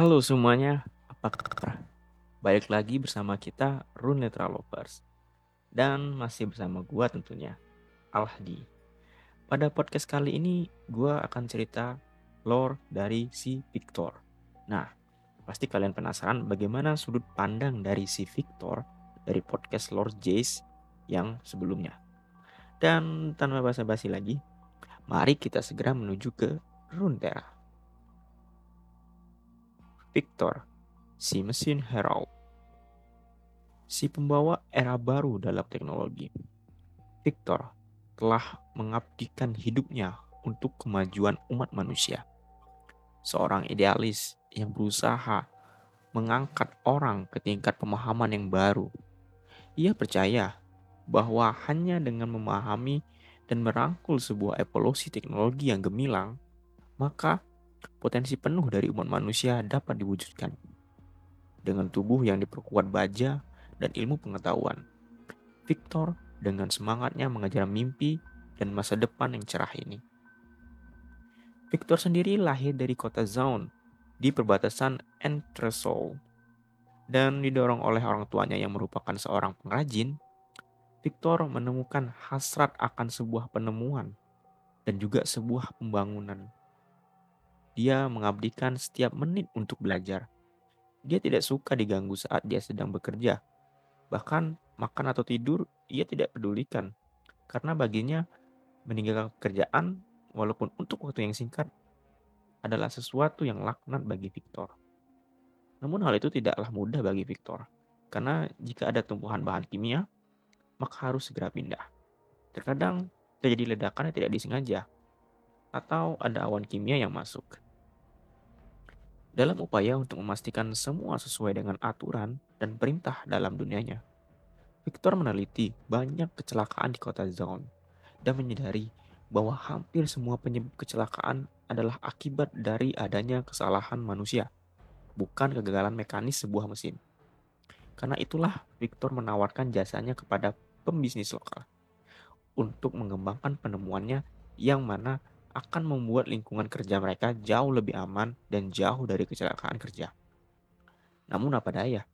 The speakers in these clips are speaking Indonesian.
Halo semuanya, apa kabar? Balik lagi bersama kita Rune Lovers dan masih bersama gua tentunya Alhadi. Pada podcast kali ini gua akan cerita lore dari si Victor. Nah, pasti kalian penasaran bagaimana sudut pandang dari si Victor dari podcast Lord Jace yang sebelumnya. Dan tanpa basa-basi lagi, mari kita segera menuju ke Runeterra. Victor, si mesin herald. Si pembawa era baru dalam teknologi. Victor telah mengabdikan hidupnya untuk kemajuan umat manusia. Seorang idealis yang berusaha mengangkat orang ke tingkat pemahaman yang baru. Ia percaya bahwa hanya dengan memahami dan merangkul sebuah evolusi teknologi yang gemilang, maka potensi penuh dari umat manusia dapat diwujudkan. Dengan tubuh yang diperkuat baja dan ilmu pengetahuan, Victor dengan semangatnya mengejar mimpi dan masa depan yang cerah ini. Victor sendiri lahir dari kota Zaun di perbatasan Entresol dan didorong oleh orang tuanya yang merupakan seorang pengrajin, Victor menemukan hasrat akan sebuah penemuan dan juga sebuah pembangunan dia mengabdikan setiap menit untuk belajar. Dia tidak suka diganggu saat dia sedang bekerja. Bahkan makan atau tidur ia tidak pedulikan. Karena baginya meninggalkan pekerjaan walaupun untuk waktu yang singkat adalah sesuatu yang laknat bagi Victor. Namun hal itu tidaklah mudah bagi Victor. Karena jika ada tumpuhan bahan kimia, maka harus segera pindah. Terkadang terjadi ledakan yang tidak disengaja, atau ada awan kimia yang masuk. Dalam upaya untuk memastikan semua sesuai dengan aturan dan perintah dalam dunianya, Victor meneliti banyak kecelakaan di kota Zaun dan menyadari bahwa hampir semua penyebab kecelakaan adalah akibat dari adanya kesalahan manusia, bukan kegagalan mekanis sebuah mesin. Karena itulah Victor menawarkan jasanya kepada pembisnis lokal untuk mengembangkan penemuannya yang mana akan membuat lingkungan kerja mereka jauh lebih aman dan jauh dari kecelakaan kerja. Namun apa daya,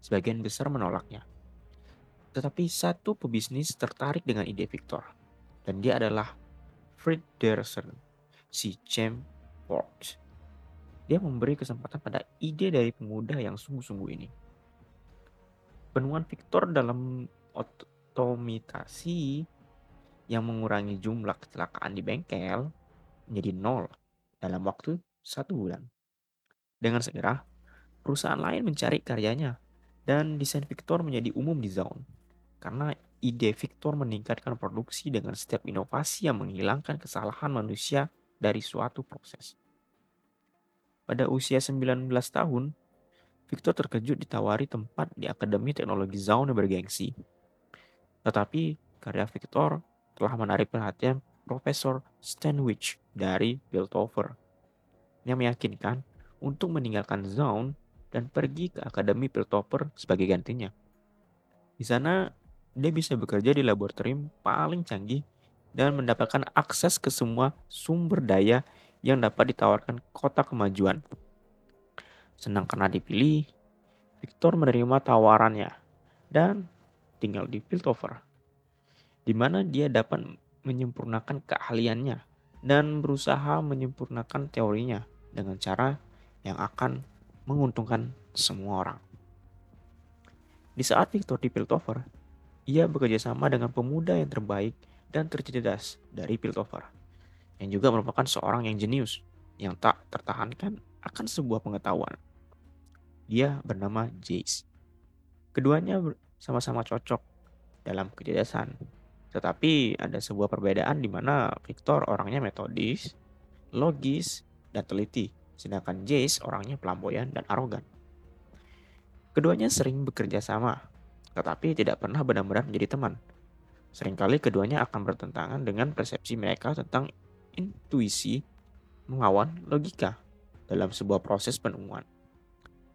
sebagian besar menolaknya. Tetapi satu pebisnis tertarik dengan ide Victor, dan dia adalah Fred Derson, si James Ford. Dia memberi kesempatan pada ide dari pemuda yang sungguh-sungguh ini. Penemuan Victor dalam otomitasi yang mengurangi jumlah kecelakaan di bengkel menjadi nol dalam waktu satu bulan. Dengan segera, perusahaan lain mencari karyanya dan desain Victor menjadi umum di Zone. Karena ide Victor meningkatkan produksi dengan setiap inovasi yang menghilangkan kesalahan manusia dari suatu proses. Pada usia 19 tahun, Victor terkejut ditawari tempat di Akademi Teknologi Zaun yang bergengsi. Tetapi karya Victor telah menarik perhatian Profesor Stanwich dari Piltover yang meyakinkan untuk meninggalkan Zone dan pergi ke Akademi Piltover sebagai gantinya. Di sana, dia bisa bekerja di laboratorium paling canggih dan mendapatkan akses ke semua sumber daya yang dapat ditawarkan kota kemajuan. Senang karena dipilih, Victor menerima tawarannya dan tinggal di Piltover di mana dia dapat menyempurnakan keahliannya dan berusaha menyempurnakan teorinya dengan cara yang akan menguntungkan semua orang. Di saat Victor di Piltover, ia bekerja sama dengan pemuda yang terbaik dan tercerdas dari Piltover, yang juga merupakan seorang yang jenius yang tak tertahankan akan sebuah pengetahuan. Dia bernama Jace. Keduanya sama-sama cocok dalam kecerdasan tetapi ada sebuah perbedaan di mana Victor orangnya metodis, logis, dan teliti, sedangkan Jace orangnya pelamboyan dan arogan. Keduanya sering bekerja sama, tetapi tidak pernah benar-benar menjadi teman. Seringkali keduanya akan bertentangan dengan persepsi mereka tentang intuisi melawan logika dalam sebuah proses penemuan.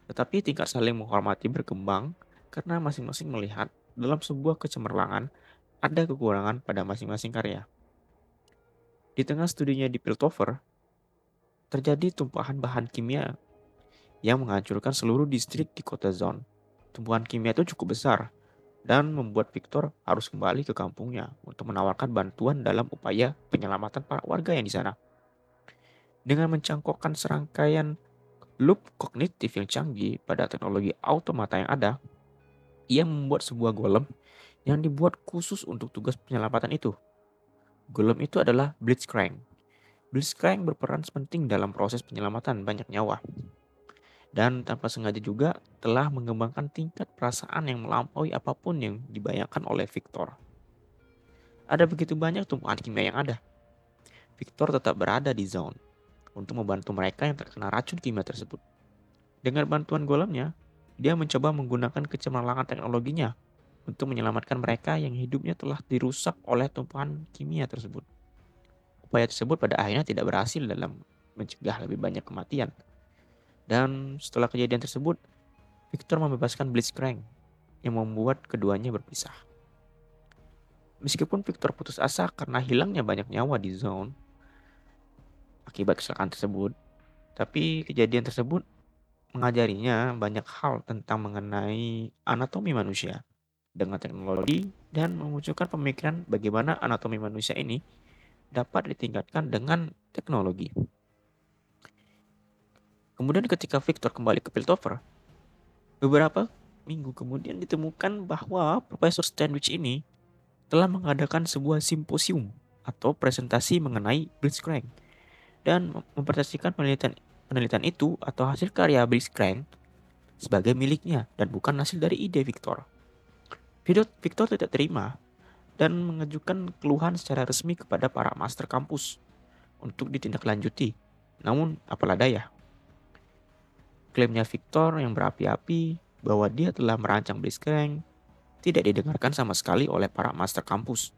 Tetapi tingkat saling menghormati berkembang karena masing-masing melihat dalam sebuah kecemerlangan ada kekurangan pada masing-masing karya. Di tengah studinya di Piltover, terjadi tumpahan bahan kimia yang menghancurkan seluruh distrik di kota Zone. Tumpuan kimia itu cukup besar dan membuat Victor harus kembali ke kampungnya untuk menawarkan bantuan dalam upaya penyelamatan para warga yang di sana. Dengan mencangkokkan serangkaian loop kognitif yang canggih pada teknologi automata yang ada, ia membuat sebuah golem yang dibuat khusus untuk tugas penyelamatan itu. Golem itu adalah Blitzcrank. Blitzcrank berperan penting dalam proses penyelamatan banyak nyawa dan tanpa sengaja juga telah mengembangkan tingkat perasaan yang melampaui apa pun yang dibayangkan oleh Victor. Ada begitu banyak tumpuan kimia yang ada. Victor tetap berada di zone untuk membantu mereka yang terkena racun kimia tersebut. Dengan bantuan golemnya, dia mencoba menggunakan kecemerlangan teknologinya untuk menyelamatkan mereka yang hidupnya telah dirusak oleh tumpuan kimia tersebut. Upaya tersebut pada akhirnya tidak berhasil dalam mencegah lebih banyak kematian dan setelah kejadian tersebut, Victor membebaskan Blitzcrank yang membuat keduanya berpisah. Meskipun Victor putus asa karena hilangnya banyak nyawa di zone akibat kecelakaan tersebut, tapi kejadian tersebut mengajarinya banyak hal tentang mengenai anatomi manusia dengan teknologi dan memunculkan pemikiran bagaimana anatomi manusia ini dapat ditingkatkan dengan teknologi. Kemudian ketika Victor kembali ke Piltover, beberapa minggu kemudian ditemukan bahwa Profesor Stanwich ini telah mengadakan sebuah simposium atau presentasi mengenai Blitzcrank dan mempresentasikan penelitian penelitian itu atau hasil karya Blitzcrank sebagai miliknya dan bukan hasil dari ide Victor. Victor tidak terima dan mengajukan keluhan secara resmi kepada para master kampus untuk ditindaklanjuti. Namun apalah daya, Klaimnya Victor yang berapi-api bahwa dia telah merancang Blitzcrank tidak didengarkan sama sekali oleh para master kampus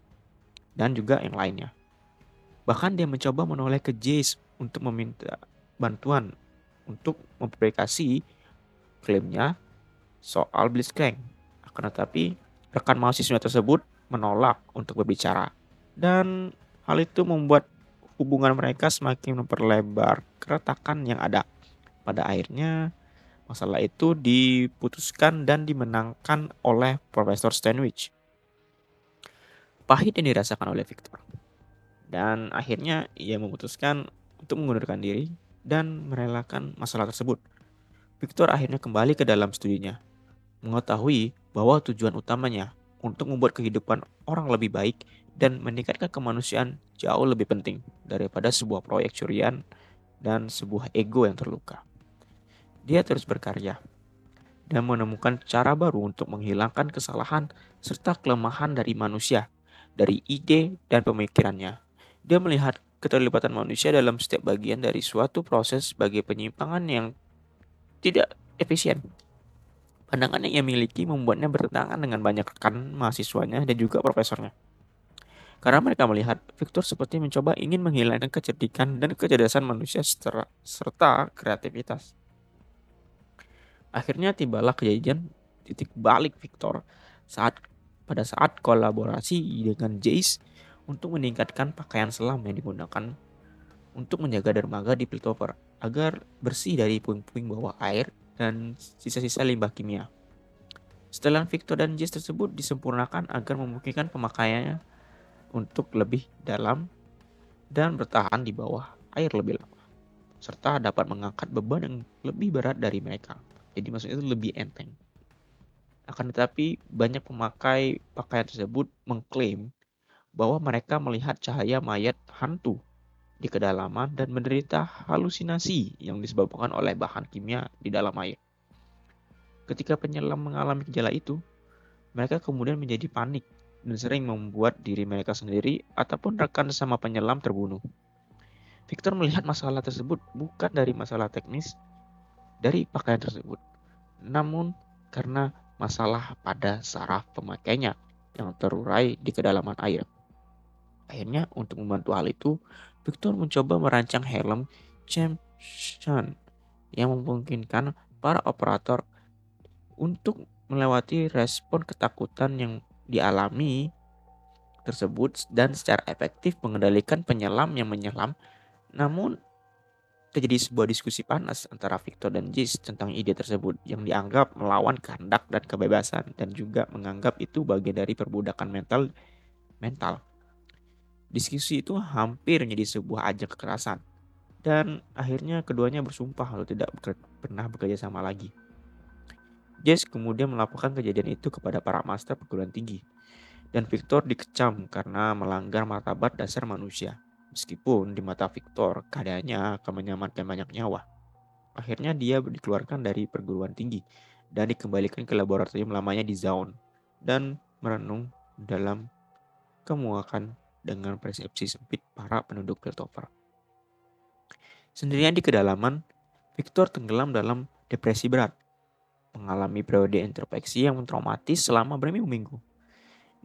dan juga yang lainnya. Bahkan dia mencoba menoleh ke Jace untuk meminta bantuan untuk mempublikasi klaimnya soal Blitzcrank. Akan tetapi rekan mahasiswa tersebut menolak untuk berbicara dan hal itu membuat hubungan mereka semakin memperlebar keretakan yang ada. Pada akhirnya masalah itu diputuskan dan dimenangkan oleh Profesor Stanwich. Pahit yang dirasakan oleh Victor. Dan akhirnya ia memutuskan untuk mengundurkan diri dan merelakan masalah tersebut. Victor akhirnya kembali ke dalam studinya, mengetahui bahwa tujuan utamanya untuk membuat kehidupan orang lebih baik dan meningkatkan kemanusiaan jauh lebih penting daripada sebuah proyek curian dan sebuah ego yang terluka. Dia terus berkarya dan menemukan cara baru untuk menghilangkan kesalahan serta kelemahan dari manusia, dari ide dan pemikirannya. Dia melihat keterlibatan manusia dalam setiap bagian dari suatu proses sebagai penyimpangan yang tidak efisien. Pandangan yang ia miliki membuatnya bertentangan dengan banyak rekan mahasiswanya dan juga profesornya. Karena mereka melihat Victor seperti mencoba ingin menghilangkan kecerdikan dan kecerdasan manusia serta kreativitas. Akhirnya tibalah kejadian titik balik Victor saat pada saat kolaborasi dengan Jace untuk meningkatkan pakaian selam yang digunakan untuk menjaga dermaga di Piltover agar bersih dari puing-puing bawah air dan sisa-sisa limbah kimia. Setelah Victor dan Jace tersebut disempurnakan agar memungkinkan pemakaiannya untuk lebih dalam dan bertahan di bawah air lebih lama, serta dapat mengangkat beban yang lebih berat dari mereka. Jadi maksudnya itu lebih enteng. Akan tetapi banyak pemakai pakaian tersebut mengklaim bahwa mereka melihat cahaya mayat hantu di kedalaman dan menderita halusinasi yang disebabkan oleh bahan kimia di dalam air. Ketika penyelam mengalami gejala itu, mereka kemudian menjadi panik dan sering membuat diri mereka sendiri ataupun rekan sama penyelam terbunuh. Victor melihat masalah tersebut bukan dari masalah teknis, dari pakaian tersebut. Namun karena masalah pada saraf pemakainya yang terurai di kedalaman air. Akhirnya untuk membantu hal itu, Victor mencoba merancang helm Champion yang memungkinkan para operator untuk melewati respon ketakutan yang dialami tersebut dan secara efektif mengendalikan penyelam yang menyelam namun Terjadi sebuah diskusi panas antara Victor dan Jis tentang ide tersebut yang dianggap melawan kehendak dan kebebasan dan juga menganggap itu bagian dari perbudakan mental mental. Diskusi itu hampir menjadi sebuah ajang kekerasan dan akhirnya keduanya bersumpah kalau tidak pernah bekerja sama lagi. Jess kemudian melaporkan kejadian itu kepada para master perguruan tinggi dan Victor dikecam karena melanggar martabat dasar manusia. Meskipun di mata Victor keadaannya akan menyelamatkan banyak nyawa. Akhirnya dia dikeluarkan dari perguruan tinggi dan dikembalikan ke laboratorium lamanya di Zaun dan merenung dalam kemuakan dengan persepsi sempit para penduduk Piltover. Sendirian di kedalaman, Victor tenggelam dalam depresi berat, mengalami periode introspeksi yang traumatis selama berminggu-minggu.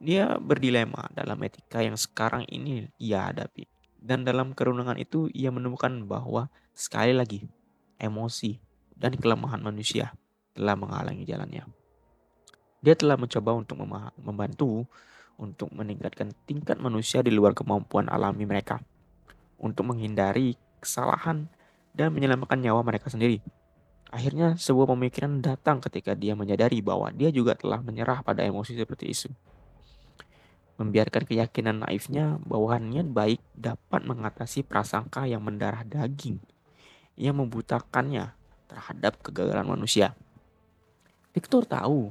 Dia berdilema dalam etika yang sekarang ini ia hadapi. Dan dalam kerunungan itu ia menemukan bahwa sekali lagi emosi dan kelemahan manusia telah menghalangi jalannya. Dia telah mencoba untuk membantu untuk meningkatkan tingkat manusia di luar kemampuan alami mereka untuk menghindari kesalahan dan menyelamatkan nyawa mereka sendiri. Akhirnya sebuah pemikiran datang ketika dia menyadari bahwa dia juga telah menyerah pada emosi seperti itu membiarkan keyakinan naifnya bahwa niat baik dapat mengatasi prasangka yang mendarah daging yang membutakannya terhadap kegagalan manusia. Victor tahu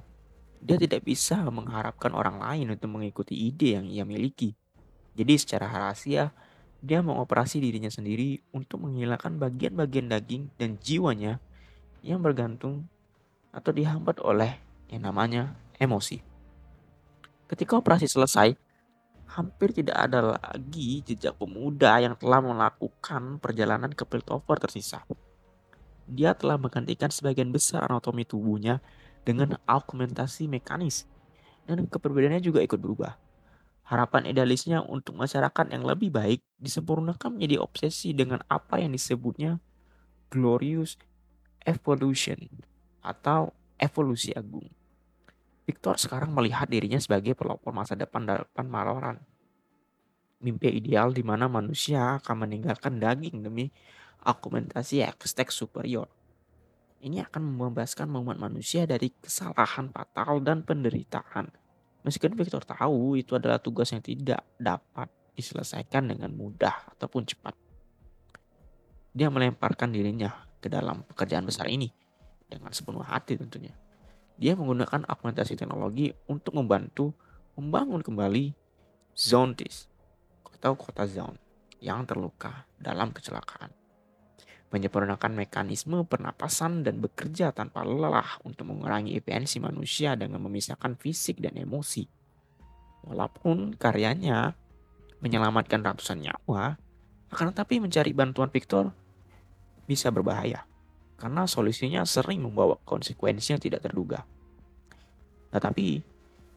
dia tidak bisa mengharapkan orang lain untuk mengikuti ide yang ia miliki. Jadi secara rahasia, dia mengoperasi dirinya sendiri untuk menghilangkan bagian-bagian daging dan jiwanya yang bergantung atau dihambat oleh yang namanya emosi. Ketika operasi selesai, hampir tidak ada lagi jejak pemuda yang telah melakukan perjalanan ke Piltover tersisa. Dia telah menggantikan sebagian besar anatomi tubuhnya dengan augmentasi mekanis, dan keperbedaannya juga ikut berubah. Harapan idealisnya untuk masyarakat yang lebih baik disempurnakan menjadi obsesi dengan apa yang disebutnya glorious evolution atau evolusi agung. Victor sekarang melihat dirinya sebagai pelopor masa depan depan maloran. Mimpi ideal di mana manusia akan meninggalkan daging demi argumentasi ekstek superior. Ini akan membebaskan umat manusia dari kesalahan fatal dan penderitaan. Meskipun Victor tahu itu adalah tugas yang tidak dapat diselesaikan dengan mudah ataupun cepat. Dia melemparkan dirinya ke dalam pekerjaan besar ini dengan sepenuh hati tentunya. Dia menggunakan augmentasi teknologi untuk membantu membangun kembali Zontis atau kota Zone yang terluka dalam kecelakaan. Menyempurnakan mekanisme pernapasan dan bekerja tanpa lelah untuk mengurangi efisiensi manusia dengan memisahkan fisik dan emosi. Walaupun karyanya menyelamatkan ratusan nyawa, akan tetapi mencari bantuan Victor bisa berbahaya karena solusinya sering membawa konsekuensi yang tidak terduga. Tetapi,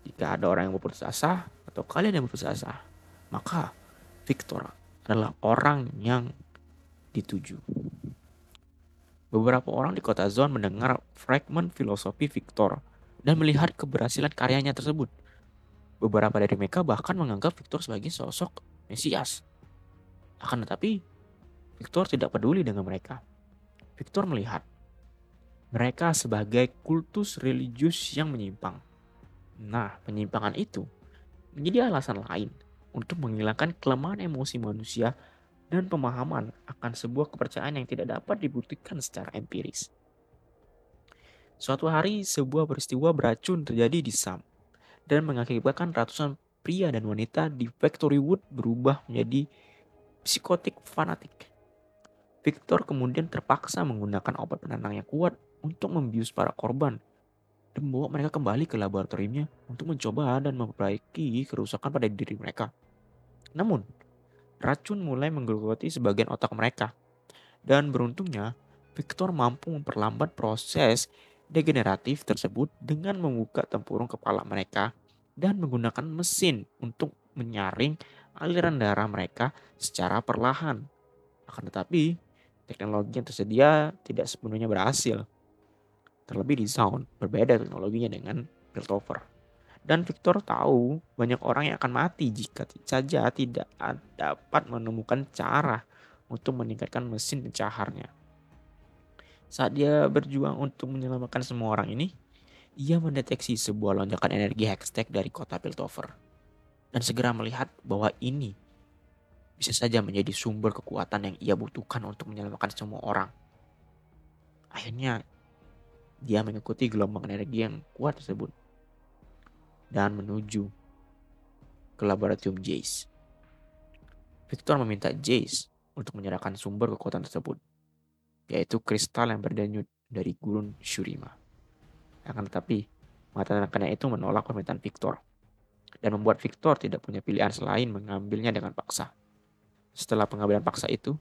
jika ada orang yang berputus asa atau kalian yang berputus asa, maka Victor adalah orang yang dituju. Beberapa orang di kota Zon mendengar fragmen filosofi Victor dan melihat keberhasilan karyanya tersebut. Beberapa dari mereka bahkan menganggap Victor sebagai sosok Mesias. Akan tetapi, Victor tidak peduli dengan mereka. Victor melihat mereka sebagai kultus religius yang menyimpang. Nah, penyimpangan itu menjadi alasan lain untuk menghilangkan kelemahan emosi manusia dan pemahaman akan sebuah kepercayaan yang tidak dapat dibuktikan secara empiris. Suatu hari, sebuah peristiwa beracun terjadi di Sam dan mengakibatkan ratusan pria dan wanita di Factory Wood berubah menjadi psikotik fanatik. Victor kemudian terpaksa menggunakan obat penenang yang kuat untuk membius para korban dan membawa mereka kembali ke laboratoriumnya untuk mencoba dan memperbaiki kerusakan pada diri mereka. Namun, racun mulai menggerogoti sebagian otak mereka. Dan beruntungnya, Victor mampu memperlambat proses degeneratif tersebut dengan membuka tempurung kepala mereka dan menggunakan mesin untuk menyaring aliran darah mereka secara perlahan. Akan tetapi, teknologi yang tersedia tidak sepenuhnya berhasil. Terlebih di Sound, berbeda teknologinya dengan Piltover. Dan Victor tahu banyak orang yang akan mati jika saja tidak dapat menemukan cara untuk meningkatkan mesin pencaharnya. Saat dia berjuang untuk menyelamatkan semua orang ini, ia mendeteksi sebuah lonjakan energi hextech dari kota Piltover dan segera melihat bahwa ini bisa saja menjadi sumber kekuatan yang ia butuhkan untuk menyelamatkan semua orang. Akhirnya, dia mengikuti gelombang energi yang kuat tersebut dan menuju ke laboratorium Jace. Victor meminta Jace untuk menyerahkan sumber kekuatan tersebut, yaitu kristal yang berdenyut dari gurun Shurima. Akan tetapi, mata anaknya itu menolak permintaan Victor dan membuat Victor tidak punya pilihan selain mengambilnya dengan paksa. Setelah pengambilan paksa itu,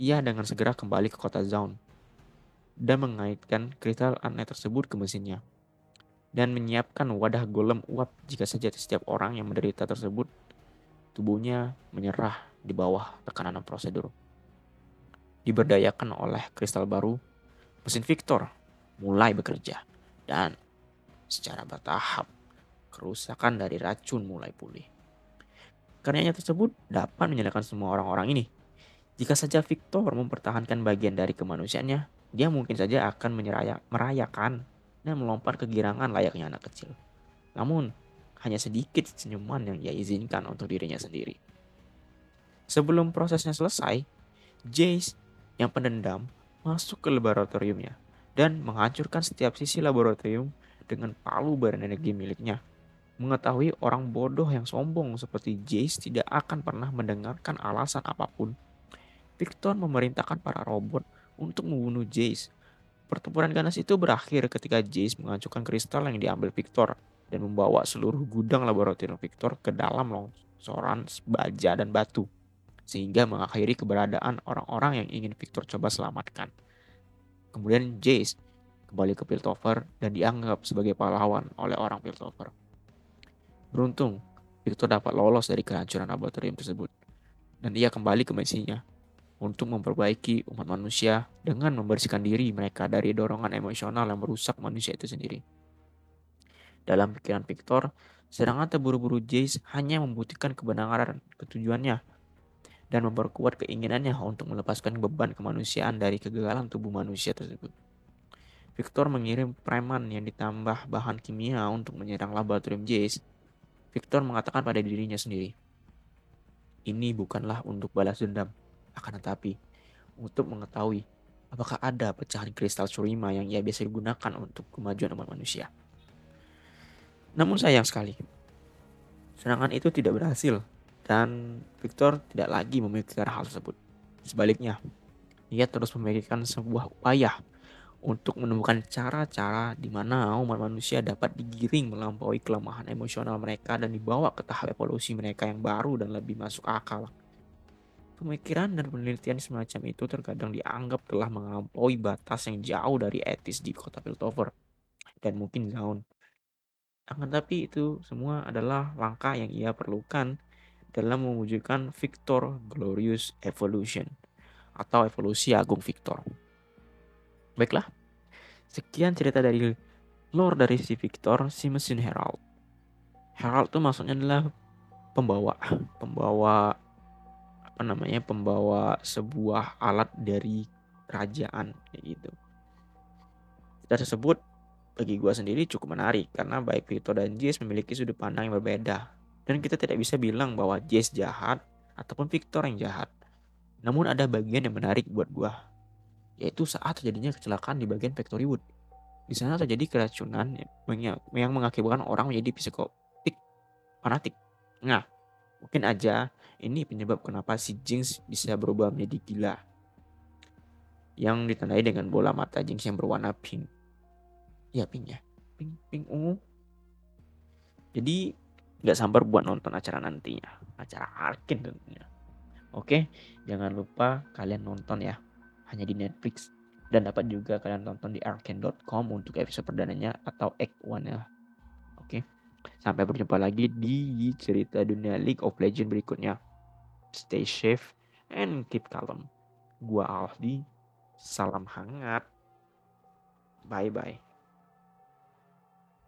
ia dengan segera kembali ke kota Zaun dan mengaitkan kristal aneh tersebut ke mesinnya dan menyiapkan wadah golem uap jika saja setiap orang yang menderita tersebut tubuhnya menyerah di bawah tekanan prosedur. Diberdayakan oleh kristal baru, mesin Victor mulai bekerja dan secara bertahap kerusakan dari racun mulai pulih. Karenanya tersebut dapat menyalakan semua orang-orang ini. Jika saja Victor mempertahankan bagian dari kemanusiaannya, dia mungkin saja akan merayakan dan melompat kegirangan layaknya anak kecil. Namun, hanya sedikit senyuman yang ia izinkan untuk dirinya sendiri. Sebelum prosesnya selesai, Jace yang pendendam masuk ke laboratoriumnya dan menghancurkan setiap sisi laboratorium dengan palu berenergi miliknya mengetahui orang bodoh yang sombong seperti Jace tidak akan pernah mendengarkan alasan apa pun. Victor memerintahkan para robot untuk membunuh Jace. Pertempuran ganas itu berakhir ketika Jace menghancurkan kristal yang diambil Victor dan membawa seluruh gudang laboratorium Victor ke dalam longsoran baja dan batu, sehingga mengakhiri keberadaan orang-orang yang ingin Victor coba selamatkan. Kemudian Jace kembali ke Piltover dan dianggap sebagai pahlawan oleh orang Piltover. Beruntung, Victor dapat lolos dari kehancuran laboratorium tersebut. Dan ia kembali ke misinya untuk memperbaiki umat manusia dengan membersihkan diri mereka dari dorongan emosional yang merusak manusia itu sendiri. Dalam pikiran Victor, serangan terburu-buru Jace hanya membuktikan kebenaran ketujuannya dan memperkuat keinginannya untuk melepaskan beban kemanusiaan dari kegagalan tubuh manusia tersebut. Victor mengirim preman yang ditambah bahan kimia untuk menyerang laboratorium Jace Victor mengatakan pada dirinya sendiri, ini bukanlah untuk balas dendam, akan tetapi untuk mengetahui apakah ada pecahan kristal Surima yang ia biasa gunakan untuk kemajuan umat manusia. Namun sayang sekali, serangan itu tidak berhasil dan Victor tidak lagi memikirkan hal tersebut. Sebaliknya, ia terus memikirkan sebuah upaya untuk menemukan cara-cara di mana umat manusia dapat digiring melampaui kelemahan emosional mereka dan dibawa ke tahap evolusi mereka yang baru dan lebih masuk akal. Pemikiran dan penelitian semacam itu terkadang dianggap telah melampaui batas yang jauh dari etis di kota Piltover dan mungkin Zaun. Akan tapi itu semua adalah langkah yang ia perlukan dalam mewujudkan Victor Glorious Evolution atau evolusi agung Victor. Baiklah, sekian cerita dari lore dari si Victor, si mesin Herald. Herald itu maksudnya adalah pembawa, pembawa apa namanya, pembawa sebuah alat dari kerajaan kayak gitu. Cerita tersebut bagi gue sendiri cukup menarik karena baik Victor dan Jace memiliki sudut pandang yang berbeda dan kita tidak bisa bilang bahwa Jace jahat ataupun Victor yang jahat. Namun ada bagian yang menarik buat gue yaitu saat terjadinya kecelakaan di bagian factory wood. Di sana terjadi keracunan yang mengakibatkan orang menjadi psikotik, fanatik. Nah, mungkin aja ini penyebab kenapa si Jinx bisa berubah menjadi gila. Yang ditandai dengan bola mata Jinx yang berwarna pink. Ya pink ya, pink, pink ungu. Jadi nggak sabar buat nonton acara nantinya, acara Arkin tentunya. Oke, jangan lupa kalian nonton ya hanya di Netflix dan dapat juga kalian tonton di arcane.com untuk episode perdananya atau Act 1 ya. Oke. Sampai berjumpa lagi di cerita dunia League of Legends berikutnya. Stay safe and keep calm. Gua Aldi. Salam hangat. Bye bye.